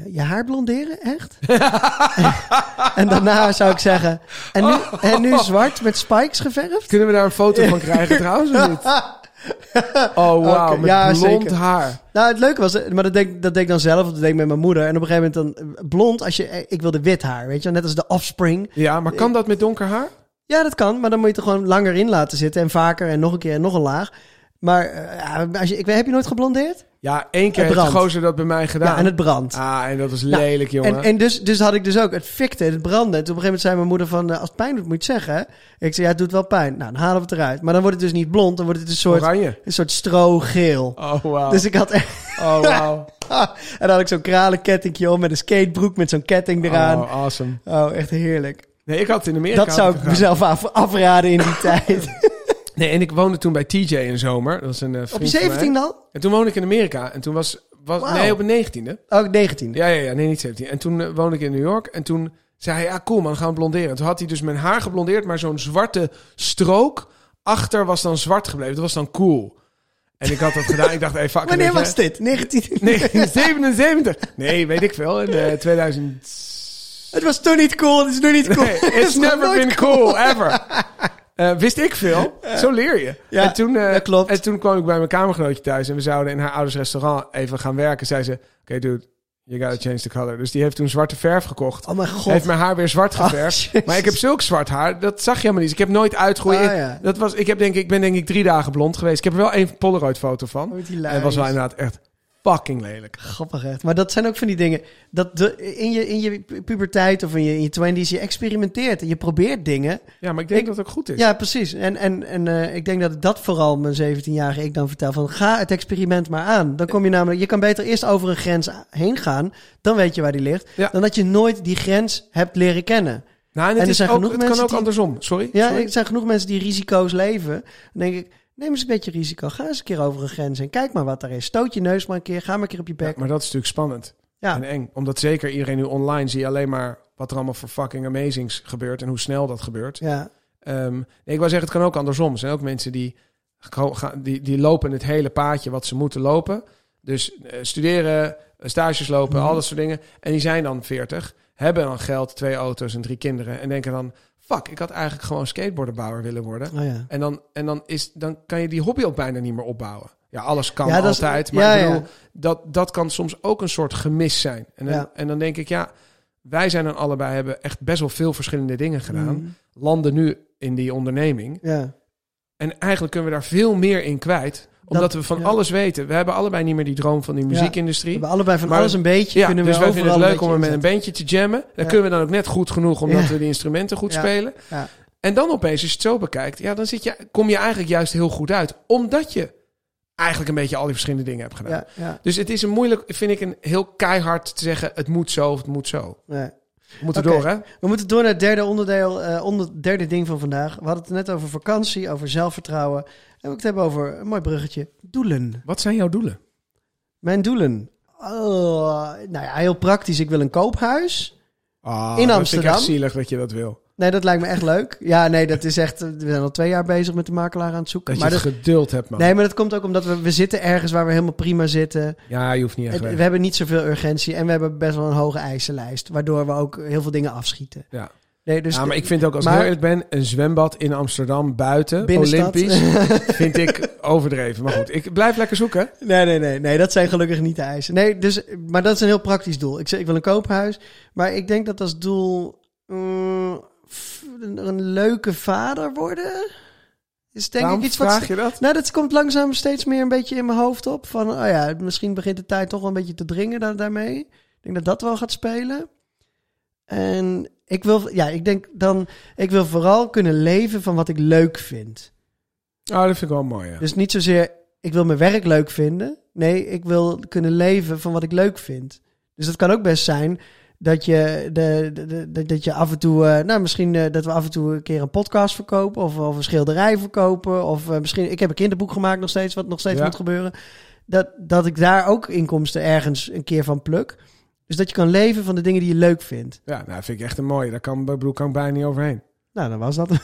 je haar blonderen, echt? en daarna zou ik zeggen... En nu, en nu zwart met spikes geverfd? Kunnen we daar een foto van krijgen trouwens of niet? Oh, wauw, met ja, blond zeker. haar. Nou, het leuke was, maar dat deed, dat deed ik dan zelf, of dat deed ik met mijn moeder. En op een gegeven moment dan eh, blond, als je, eh, ik wilde wit haar, weet je, net als de offspring. Ja, maar kan dat met donker haar? Ja, dat kan, maar dan moet je het er gewoon langer in laten zitten en vaker en nog een keer en nog een laag. Maar eh, ja, als je, ik, heb je nooit geblondeerd? Ja, één keer heeft de gozer dat bij mij gedaan. Ja, en het brandt. Ah, en dat was Nou, lelijk, jongen. En, en dus, dus had ik dus ook, het fikte, het brandde. En toen op een gegeven moment zei mijn moeder van, eh, als het pijn doet, moet je het zeggen. Ik zei, ja, het doet wel pijn. Nou, dan halen we het eruit. Maar dan wordt het dus niet blond, dan wordt het een soort, Oranje. een soort strogeel. Oh, wauw. Dus ik had echt, Oh, wauw. en dan had ik zo'n kralenkettingje om met een skatebroek met zo'n ketting eraan. Oh, awesome. Oh, echt heerlijk. Nee, ik had het in Amerika Dat zou ik mezelf af, afraden in die tijd. Nee, en ik woonde toen bij TJ in zomer. Dat was een eh, Op je van mij. 17 al? En toen woonde ik in Amerika. En toen was... was. Nee, op mijn negentiende. Oh, 19. Ja, ja, ja. Nee, niet 17. En toen eh, woonde ik in New York. En toen zei hij, ja, cool man, gaan we blonderen. En toen had hij dus mijn haar geblondeerd, maar zo'n zwarte strook achter was dan zwart gebleven. Dat was dan cool. En ik had dat gedaan. Ik dacht, hey, fuck. Wanneer was dit? 19? 1977. Nee, weet ik veel. In eh, 2000. Het was toen niet cool, het is nu niet cool. Nee, it's never been cool, ever. Eh, wist ik veel. Zo leer je. Ja, en, toen, eh, klopt. en toen kwam ik bij mijn kamergenootje thuis. En we zouden in haar ouders restaurant even gaan werken. Zei ze, oké dude, you gotta change the color. Dus die heeft toen zwarte verf gekocht. Oh mijn god. Heeft mijn haar weer zwart Oh, geverfd. maar ik heb zulk zwart haar, dat zag je helemaal niet. Dus ik heb nooit uitgroeien. Ah, ja. Dat was, ik, heb denk, ik ben denk ik drie dagen blond geweest. Ik heb er wel één Polaroid foto van. Ooit En was wel inderdaad echt fucking lelijk. Grappig echt. Maar dat zijn ook van die dingen. Dat de, in, je, in je pu- puberteit of in je, in je twenties, je experimenteert en je probeert dingen. Ja, maar ik denk Ik- dat het ook goed is. Ja, precies. En, en, en eh, ik denk dat dat vooral mijn 17-jarige ik dan vertel. Van ga het experiment maar aan. Dan kom je namelijk, je kan beter eerst over een grens heen gaan. Dan weet je waar die ligt. Ja. Dan dat je nooit die grens hebt leren kennen. Nou, en En het, er is zijn ook, genoeg het kan ook die- andersom. Sorry. Ja, Sorry. er zijn genoeg mensen die risico's leven. Dan denk ik, neem eens een beetje risico. Ga eens een keer over een grens heen. Kijk maar wat er is. Stoot je neus maar een keer. Ga maar een keer op je Ja, bek. maar dat is natuurlijk spannend. Ja, En eng. Omdat zeker iedereen nu online zie je alleen maar wat er allemaal voor fucking amazings gebeurt en hoe snel dat gebeurt. ja. Ehm, nee, ik wil zeggen, het kan ook andersom. Er zijn ook mensen die, die, die lopen het hele paadje wat ze moeten lopen. Dus eh, studeren, eh, stages lopen, Mhm. al dat soort dingen. En die zijn dan 40, hebben dan geld, twee auto's en drie kinderen. En denken dan, fuck, ik had eigenlijk gewoon skateboarderbouwer willen worden. Oh ja. En, dan, en dan, is, dan kan je die hobby ook bijna niet meer opbouwen. Ja, alles kan Ja, dat is- altijd. maar ja, ik bedoel, ja. dat, dat kan soms ook een soort gemis zijn. En dan, en dan denk ik, ja, wij zijn dan allebei, hebben echt best wel veel verschillende dingen gedaan. Mm. Landen nu in die onderneming. Ja. En eigenlijk kunnen we daar veel meer in kwijt. Omdat Dat- we van ja. alles weten. We hebben allebei niet meer die droom van die We muziekindustrie. hebben allebei van Maar- alles een beetje. Ja, kunnen dus we wij vinden het leuk om er met een bandje te jammen. Dan kunnen we dan ook net goed genoeg omdat we die instrumenten goed spelen. Ja. En dan opeens, als je het zo bekijkt, ja, dan zit je, kom je eigenlijk juist heel goed uit. Omdat je eigenlijk een beetje al die verschillende dingen hebt gedaan. Dus het is een moeilijk, vind ik, een heel keihard te zeggen: het moet zo of het moet zo. ja. We moeten door, hè? We moeten door naar het derde onderdeel, eh onder, derde ding van vandaag. We hadden het net over vakantie, over zelfvertrouwen. En we het hebben over een mooi bruggetje. Doelen. Wat zijn jouw doelen? Mijn doelen. Oh, nou ja, heel praktisch. Ik wil een koophuis. Ah, In Dat Amsterdam? vind ik echt zielig dat je dat wil. Nee, dat lijkt me echt leuk. Ja, nee, dat is echt... We zijn al twee jaar bezig met de makelaar aan het zoeken. Dat maar je dat, geduld hebt, man. nee, maar dat komt ook omdat we, we zitten ergens waar we helemaal prima zitten. Ja, je hoeft niet echt Het- we hebben niet zoveel urgentie en we hebben best wel een hoge eisenlijst. Waardoor we ook heel veel dingen afschieten. Ja. Nee, dus ja, maar ik vind ook, als maar- ik heel eerlijk ben, een zwembad in Amsterdam buiten, Binnenstad. Olympisch, vind ik overdreven. Maar goed, ik blijf lekker zoeken. Nee, nee, nee, nee, dat zijn gelukkig niet de eisen. Nee, dus, maar dat is een heel praktisch doel. Ik zeg, ik wil een koophuis, maar ik denk dat als doel mm, een, een leuke vader worden is denk Waarom ik iets wat. vraag je dat? Nou, dat komt langzaam steeds meer een beetje in mijn hoofd op. Van, oh ja, misschien begint de tijd toch wel een beetje te dringen da- daarmee. Ik denk dat dat wel gaat spelen. En ik wil, ja, ik denk dan, ik wil vooral kunnen leven van wat ik leuk vind. Oh, dat vind ik wel mooi, ja. Dus niet zozeer, ik wil mijn werk leuk vinden. Nee, ik wil kunnen leven van wat ik leuk vind. Dus dat kan ook best zijn dat je, de, de, de- dat je af en toe, eh, nou misschien eh, dat we af en toe een keer een podcast verkopen of, of een schilderij verkopen. Of eh, misschien, ik heb een kinderboek gemaakt nog steeds, wat nog steeds Ja. moet gebeuren. Dat, dat ik daar ook inkomsten ergens een keer van pluk. Dus dat je kan leven van de dingen die je leuk vindt. Ja, nou, vind ik echt een mooie. Daar kan, bedoel, kan ik bijna niet overheen. Nou, dan was dat.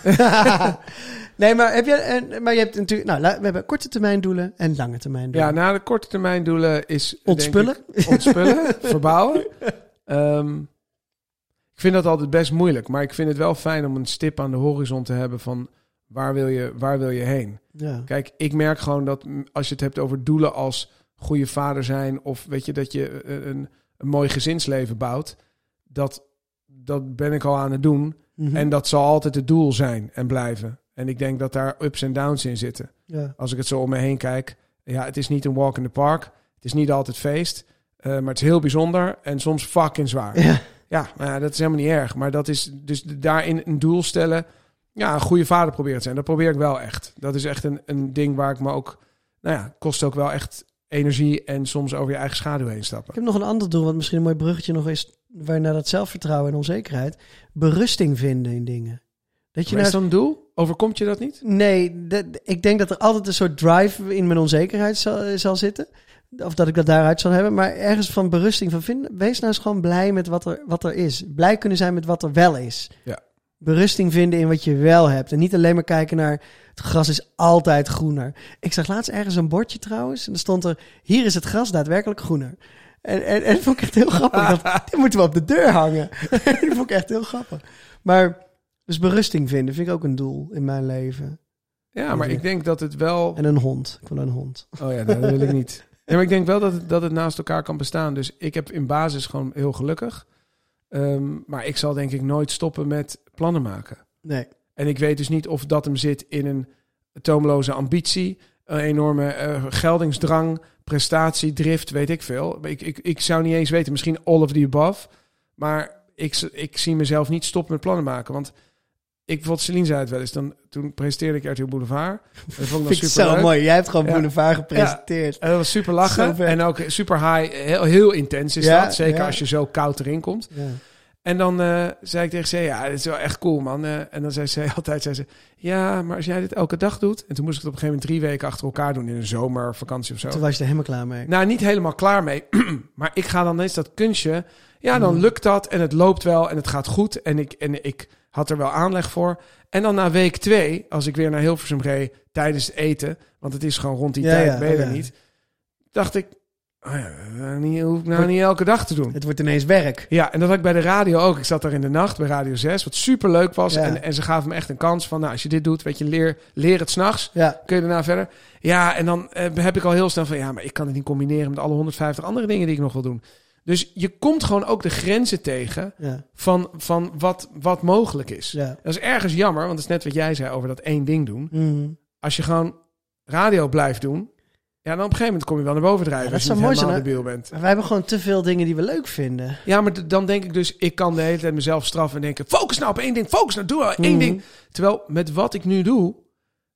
nee, maar heb je, en, maar je hebt natuurlijk, nou, we hebben korte termijn doelen en lange termijn doelen. Ja, na de korte termijn doelen is... Ontspullen? ik, ontspullen, verbouwen. Ehm, ik vind dat altijd best moeilijk. Maar ik vind het wel fijn om een stip aan de horizon te hebben van... Waar wil je, waar wil je heen? Ja. Kijk, ik merk gewoon dat als je het hebt over doelen als goede vader zijn... of weet je, dat je eh, een, een mooi gezinsleven bouwt... Dat, dat ben ik al aan het doen. Mhm. En dat zal altijd het doel zijn en blijven. En ik denk dat daar ups en downs in zitten. ja. Als ik het zo om me heen kijk. Ja, het is niet een walk in the park. Het is niet altijd feest. eh, maar het is heel bijzonder en soms fucking zwaar. Ja. Ja, maar ja, dat is helemaal niet erg. Maar dat is dus daarin een doel stellen. Ja, een goede vader proberen te zijn. Dat probeer ik wel echt. Dat is echt een, een ding waar ik me ook... Nou ja, kost ook wel echt energie en soms over je eigen schaduw heen stappen. Ik heb nog een ander doel, wat misschien een mooi bruggetje nog is, waar naar dat zelfvertrouwen en onzekerheid. Berusting vinden in dingen. Dat je Maar is dat een doel? Overkomt je dat niet? nee, dat- ik denk dat er altijd een soort drive in mijn onzekerheid zal, zal zitten. Of dat ik dat daaruit zal hebben. Maar ergens van berusting van vinden. Wees nou eens gewoon blij met wat er, wat er is. Blij kunnen zijn met wat er wel is. Ja. Berusting vinden in wat je wel hebt. En niet alleen maar kijken naar het gras is altijd groener. Ik zag laatst ergens een bordje trouwens. En er stond er, hier is het gras daadwerkelijk groener. En, en, en dat vond ik echt heel grappig. Dacht, dit moeten we op de deur hangen. dat vond ik echt heel grappig. Maar, dus berusting vinden vind ik ook een doel in mijn leven. Ja, maar ik denk dat het wel... En een hond. Ik wil een hond. Oh ja, nee, dat wil ik niet. Nee, maar ik denk wel dat het, dat het naast elkaar kan bestaan. Dus ik heb in basis gewoon heel gelukkig. Ehm, maar ik zal denk ik nooit stoppen met plannen maken. Nee. En ik weet dus niet of dat hem zit in een toomloze ambitie, een enorme eh, geldingsdrang, prestatie, drift, weet ik veel. Ik, ik, ik zou niet eens weten, misschien all of the above. Maar ik, ik zie mezelf niet stoppen met plannen maken. Want ik, bijvoorbeeld Celine zei het wel eens, dan, toen presenteerde ik RTL Boulevard. Dat vond ik super zo leuk. mooi. Jij hebt gewoon Ja. Boulevard gepresenteerd. En dat was super lachen. En ook super high. Heel, heel intens is Ja, dat. Zeker ja. als je zo koud erin komt. Ja. En dan eh, zei ik tegen ze, ja, dit is wel echt cool, man. Eh, en dan zei ze altijd, zei ze, ja, maar als jij dit elke dag doet... En toen moest ik het op een gegeven moment drie weken achter elkaar doen... in een zomervakantie of zo. Toen was je er helemaal klaar mee. Nou, niet helemaal klaar mee. maar ik ga dan eens dat kunstje... Ja, dan Hmm. lukt dat en het loopt wel en het gaat goed. En ik, en ik had er wel aanleg voor. En dan na week twee, als ik weer naar Hilversum reed... tijdens het eten, want het is gewoon rond die Ja, tijd, ja, ben je oh er ja. niet... dacht ik, oh ja, niet, hoef ik nou niet elke dag te doen. Het wordt ineens werk. Ja, en dat had ik bij de radio ook. Ik zat daar in de nacht bij Radio 6, wat super leuk was. En, en ze gaven me echt een kans van, nou, als je dit doet, weet je, leer, leer het s'nachts. Ja, Kun je daarna verder? Ja, en dan eh, heb ik al heel snel van, ja, maar ik kan het niet combineren met alle 150 andere dingen die ik nog wil doen. Dus je komt gewoon ook de grenzen tegen ja, van, van wat, wat mogelijk is. ja. Dat is ergens jammer, want dat is net wat jij zei over dat één ding doen. Mhm. Als je gewoon radio blijft doen, ja, dan op een gegeven moment kom je wel naar boven drijven. Ja, als je niet helemaal zijn, debiel bent. Maar wij hebben gewoon te veel dingen die we leuk vinden. Ja, maar dan denk ik dus, ik kan de hele tijd mezelf straffen en denken, focus nou op één ding, focus nou, doe nou één Mhm. ding. Terwijl met wat ik nu doe,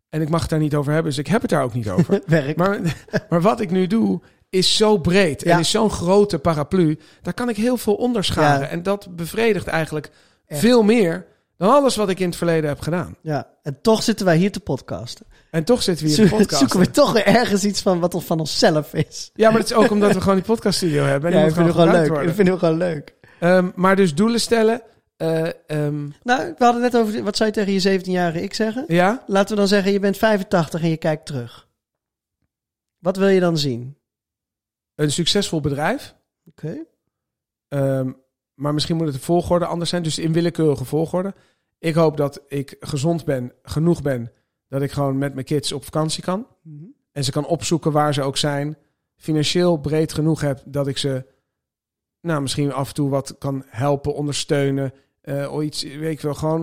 en ik mag het daar niet over hebben, dus ik heb het daar ook niet over. Werk. maar, maar wat ik nu doe, is zo breed en is zo'n grote paraplu. Daar kan ik heel veel onderscharen. Ja. En dat bevredigt eigenlijk Echt. veel meer dan alles wat ik in het verleden heb gedaan. Ja, en toch zitten wij hier te podcasten. En toch zitten we hier in de Zo- podcast. Zoeken we toch weer ergens iets van wat van onszelf is. Ja, maar het is ook omdat we gewoon die podcaststudio hebben. En Ja, dat moet vinden we gewoon leuk. Dat worden. vinden we gewoon leuk. Maar dus doelen stellen. eh, ehm, Nou, we hadden net over, wat zou je tegen je 17-jarige ik zeggen? ja, Laten we dan zeggen, je bent 85 en je kijkt terug. Wat wil je dan zien? Een succesvol bedrijf. Oké. Ehm, maar misschien moet het de volgorde anders zijn. Dus in willekeurige volgorde. Ik hoop dat ik gezond ben, genoeg ben. Dat ik gewoon met mijn kids op vakantie kan. Mhm. En ze kan opzoeken waar ze ook zijn. Financieel breed genoeg heb dat ik ze nou, misschien af en toe wat kan helpen, ondersteunen. eh, of iets, weet ik wel, gewoon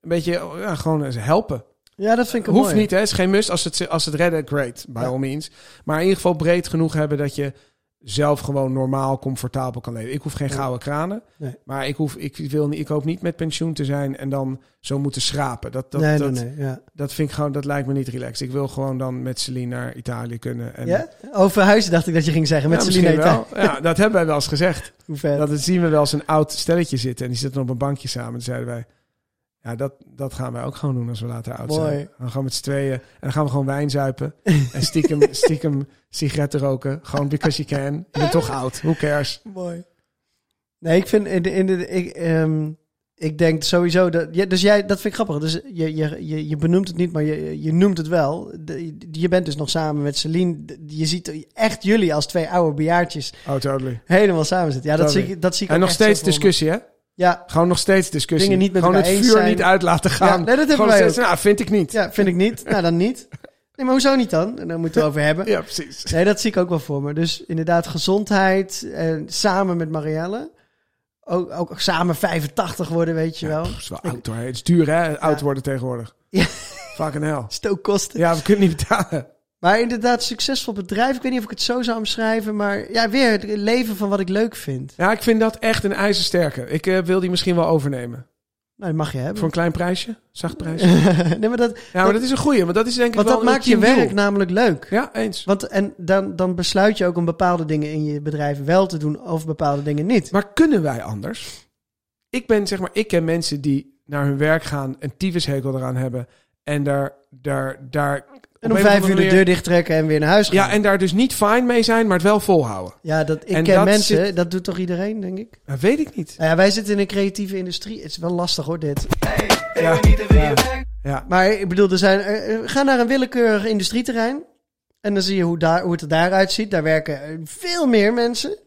een beetje ja, gewoon helpen. Ja, dat vind ik Hoeft mooie. niet, hè? Het is geen must. Als het, als het redden, great, by Ja. all means. Maar in ieder geval breed genoeg hebben dat je zelf gewoon normaal, comfortabel kan leven. Ik hoef geen gouden kranen. Nee. Maar ik, hoef, ik, wil niet, ik hoop niet met pensioen te zijn en dan zo moeten schrapen. Dat, dat, nee, dat, nee, nee. Ja. dat vind ik gewoon, dat lijkt me niet relaxed. Ik wil gewoon dan met Celine naar Italië kunnen. En, ja? Over huizen dacht ik dat je ging zeggen met Ja, Celine. wel. Ja, dat hebben wij wel eens gezegd. Hoe vet. Dat zien we wel eens een oud stelletje zitten. En die zitten op een bankje samen. Toen zeiden wij, ja, dat, dat gaan wij ook gewoon doen als we later oud Mooi. zijn. Dan gaan we met z'n tweeën. En dan gaan we gewoon wijn zuipen. en stiekem, stiekem sigaretten roken. Gewoon because you can. Je bent toch oud. Who cares? Mooi. Nee, ik vind in de, in de ik, ehm, ik denk sowieso dat. Ja, dus jij, dat vind ik grappig. Dus je, je, je, je benoemt het niet, maar je, je noemt het wel. De- je bent dus nog samen met Celine. Je ziet echt jullie als twee oude bejaardjes Oh, totally. helemaal samen zitten. Ja, dat zie ik, dat zie ik En nog steeds discussie, hè? Ja, Gewoon nog steeds discussie. Dingen niet met Gewoon het vuur zijn. niet uit laten gaan. Ja, nee, dat hebben wij steeds, nou, vind ik niet. ja, vind ik niet. Nou, dan niet. Nee, maar hoezo niet dan? En dan moeten we het over hebben. Ja, precies. Nee, dat zie ik ook wel voor me. Dus inderdaad, gezondheid. En samen met Marielle. Ook, ook samen 85 worden, weet je wel. Dat is wel oud hoor. Het is duur hè, oud Ja. worden tegenwoordig. Ja. Fucking hell. Stookkosten. Ja, we kunnen niet betalen. Maar inderdaad, succesvol bedrijf. Ik weet niet of ik het zo zou omschrijven. Maar ja, weer het leven van wat ik leuk vind. Ja, ik vind dat echt een ijzersterke. Ik eh, wil die misschien wel overnemen. Nou, dat mag je hebben. Voor een klein prijsje. Zacht prijsje. nee, maar dat, Ja, maar dat is een goeie. Want dat is denk ik want wel dat maakt je werk namelijk leuk. Ja, eens. Want en dan, dan besluit je ook om bepaalde dingen in je bedrijf wel te doen of bepaalde dingen niet. Maar kunnen wij anders? Ik ben, zeg maar, ik ken mensen die naar hun werk gaan, een tyfushekel eraan hebben. En daar, daar, daar... En om vijf uur de deur dicht trekken en weer naar huis gaan. Ja, en daar dus niet fijn mee zijn, maar het wel volhouden. Ja, dat, ik en ken dat mensen, zit- dat doet toch iedereen, denk ik? Dat weet ik niet. Nou ja, wij zitten in een creatieve industrie. Het is wel lastig hoor, dit. Ja. Ja. Maar ik bedoel, er zijn, eh, eh, ga naar een willekeurig industrieterrein. En dan zie je hoe, daar, hoe het er daaruit ziet. Daar werken eh, veel meer mensen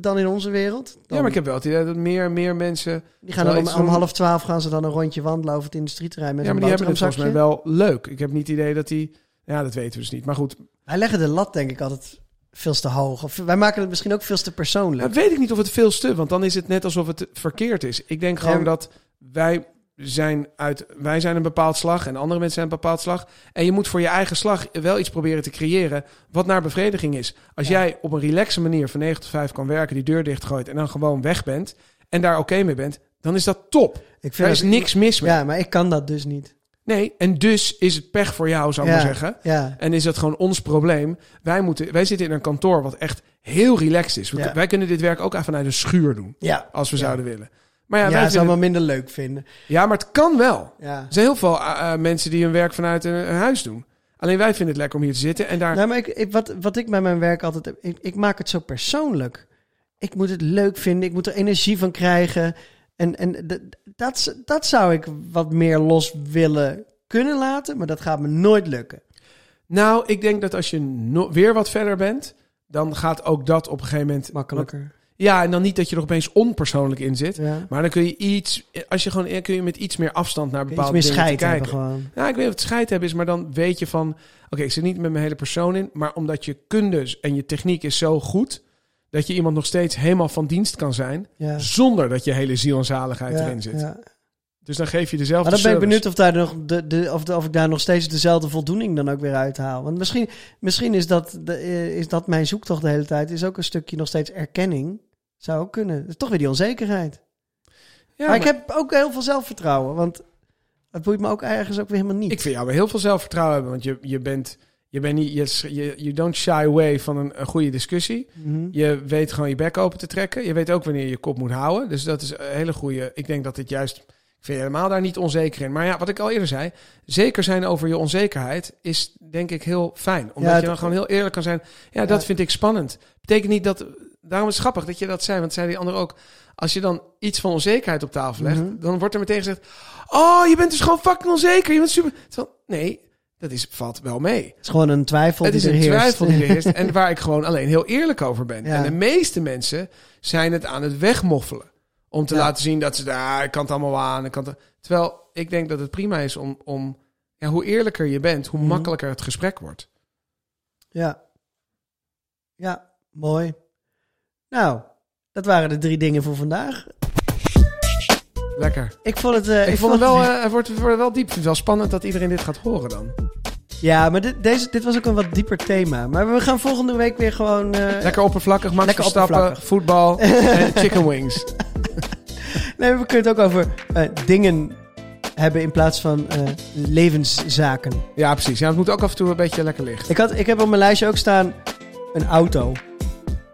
dan in onze wereld. Dan- ja, maar ik heb wel het idee dat meer, meer mensen... die gaan dan om, om half twaalf gaan ze dan een rondje wandelen over het industrieterrein met ja, een maar die hebben het volgens mij wel leuk. Ik heb niet het idee dat die... Ja, dat weten we dus niet. Maar goed, Wij leggen de lat denk ik altijd veel te hoog. Of wij maken het misschien ook veel te persoonlijk. Dat weet ik niet of het veel te, want dan is het net alsof het verkeerd is. Ik denk gewoon Ja. dat wij zijn uit, wij zijn een bepaald slag en andere mensen zijn een bepaald slag. En je moet voor je eigen slag wel iets proberen te creëren wat naar bevrediging is. Als Ja. jij op een relaxe manier van 9 tot 5 kan werken, die deur dichtgooit en dan gewoon weg bent en daar oké mee bent, dan is dat top. Ik Daar is dat- niks mis mee. Ja, maar ik kan dat dus niet. Nee, en dus is het pech voor jou, zou ik Ja. maar zeggen. Ja, En is dat gewoon ons probleem. Wij, moeten, wij zitten in een kantoor wat echt heel relaxed is. We- Ja. Wij kunnen dit werk ook even vanuit een schuur doen. ja. Als we zouden willen. Maar ja, Ja, wij het zou vinden- wel minder leuk vinden. ja, maar het kan wel. Ja. Er zijn heel veel eh, eh, mensen die hun werk vanuit een, een huis doen. Alleen wij vinden het lekker om hier te zitten. En daar... Nou, maar ik, ik, wat, wat ik bij mijn werk altijd heb, ik, ik maak het zo persoonlijk. Ik moet het leuk vinden, ik moet er energie van krijgen. En, en dat, dat zou ik wat meer los willen kunnen laten, maar dat gaat me nooit lukken. Nou, ik denk dat als je no- weer wat verder bent... dan gaat ook dat op een gegeven moment... Makkelijker. Ja, en dan niet dat je er opeens onpersoonlijk in zit. Ja. Maar dan kun je iets... Als je gewoon... Kun je met iets meer afstand naar Iets bepaalde meer dingen scheid kijken. gewoon. Ja, ik weet niet of het scheid hebben is, maar dan weet je van... Oké, ik zit niet met mijn hele persoon in, maar omdat je kunde en je techniek is zo goed... dat je iemand nog steeds helemaal van dienst kan zijn... Ja. zonder dat je hele ziel en zaligheid Ja, erin zit. ja. Dus dan geef je dezelfde Maar dan ben ik benieuwd of, daar nog de, de, of, de- of ik daar nog steeds dezelfde voldoening dan ook weer uithaal. Want misschien, misschien is, dat de, eh, is dat mijn zoektocht de hele tijd. Is ook een stukje nog steeds erkenning. Zou ook kunnen. Dat is toch weer die onzekerheid. Ja, maar, ik heb ook heel veel zelfvertrouwen. Want het boeit me ook ergens ook weer helemaal niet. ik vind jou wel heel veel zelfvertrouwen hebben, want je, je bent... Je bent niet, je, je, you don't shy away van een, een goede discussie. Mhm. Je weet gewoon je bek open te trekken. Je weet ook wanneer je je kop moet houden. Dus dat is een hele goede. Ik denk dat dit juist. Ik vind je helemaal daar niet onzeker in. Maar ja, wat ik al eerder zei. Zeker zijn over je onzekerheid is denk ik heel fijn. Omdat Ja, je dan het- gewoon heel eerlijk kan zijn. Ja, dat vind ik spannend. Betekent niet dat. Daarom is het grappig dat je dat zei. Want zei die ander ook. Als je dan iets van onzekerheid op tafel legt. Mhm. Dan wordt er meteen gezegd. Oh, je bent dus gewoon fucking onzeker. Je bent super. Nee, dat is, valt wel mee. Het is gewoon een twijfel Het die is een heerst. twijfel die er heerst en waar ik gewoon alleen heel eerlijk over ben. Ja. En de meeste mensen zijn het aan het wegmoffelen. Om te Ja. laten zien dat ze daar, ik kan het allemaal aan. Ik kan het, terwijl ik denk dat het prima is om, om ja, hoe eerlijker je bent, hoe Mhm. makkelijker het gesprek wordt. Ja. Ja, mooi. Nou, dat waren de drie dingen voor vandaag. Lekker. Ik vond het... eh, Ik, vond het wel, het wordt, wordt wel diep. Ik het wel spannend dat iedereen dit gaat horen dan. Ja, maar dit, deze, dit was ook een wat dieper thema. Maar we gaan volgende week weer gewoon... eh, Lekker oppervlakkig, Max Lekker oppervlakkig. voetbal en chicken wings. Nee, we kunnen het ook over dingen hebben in plaats van levenszaken. Ja, precies. Ja, het moet ook af en toe een beetje lekker licht. Ik, had, ik heb op mijn lijstje ook staan een auto.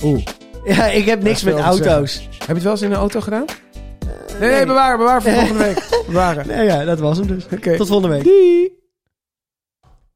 Oeh. Ja, ik heb niks is met auto's. Heb je het wel eens in een auto gedaan? Nee, nee, bewaar, bewaar voor volgende week. Bewaren. Nee, ja, dat was hem dus. Oké. Tot volgende week. Doei.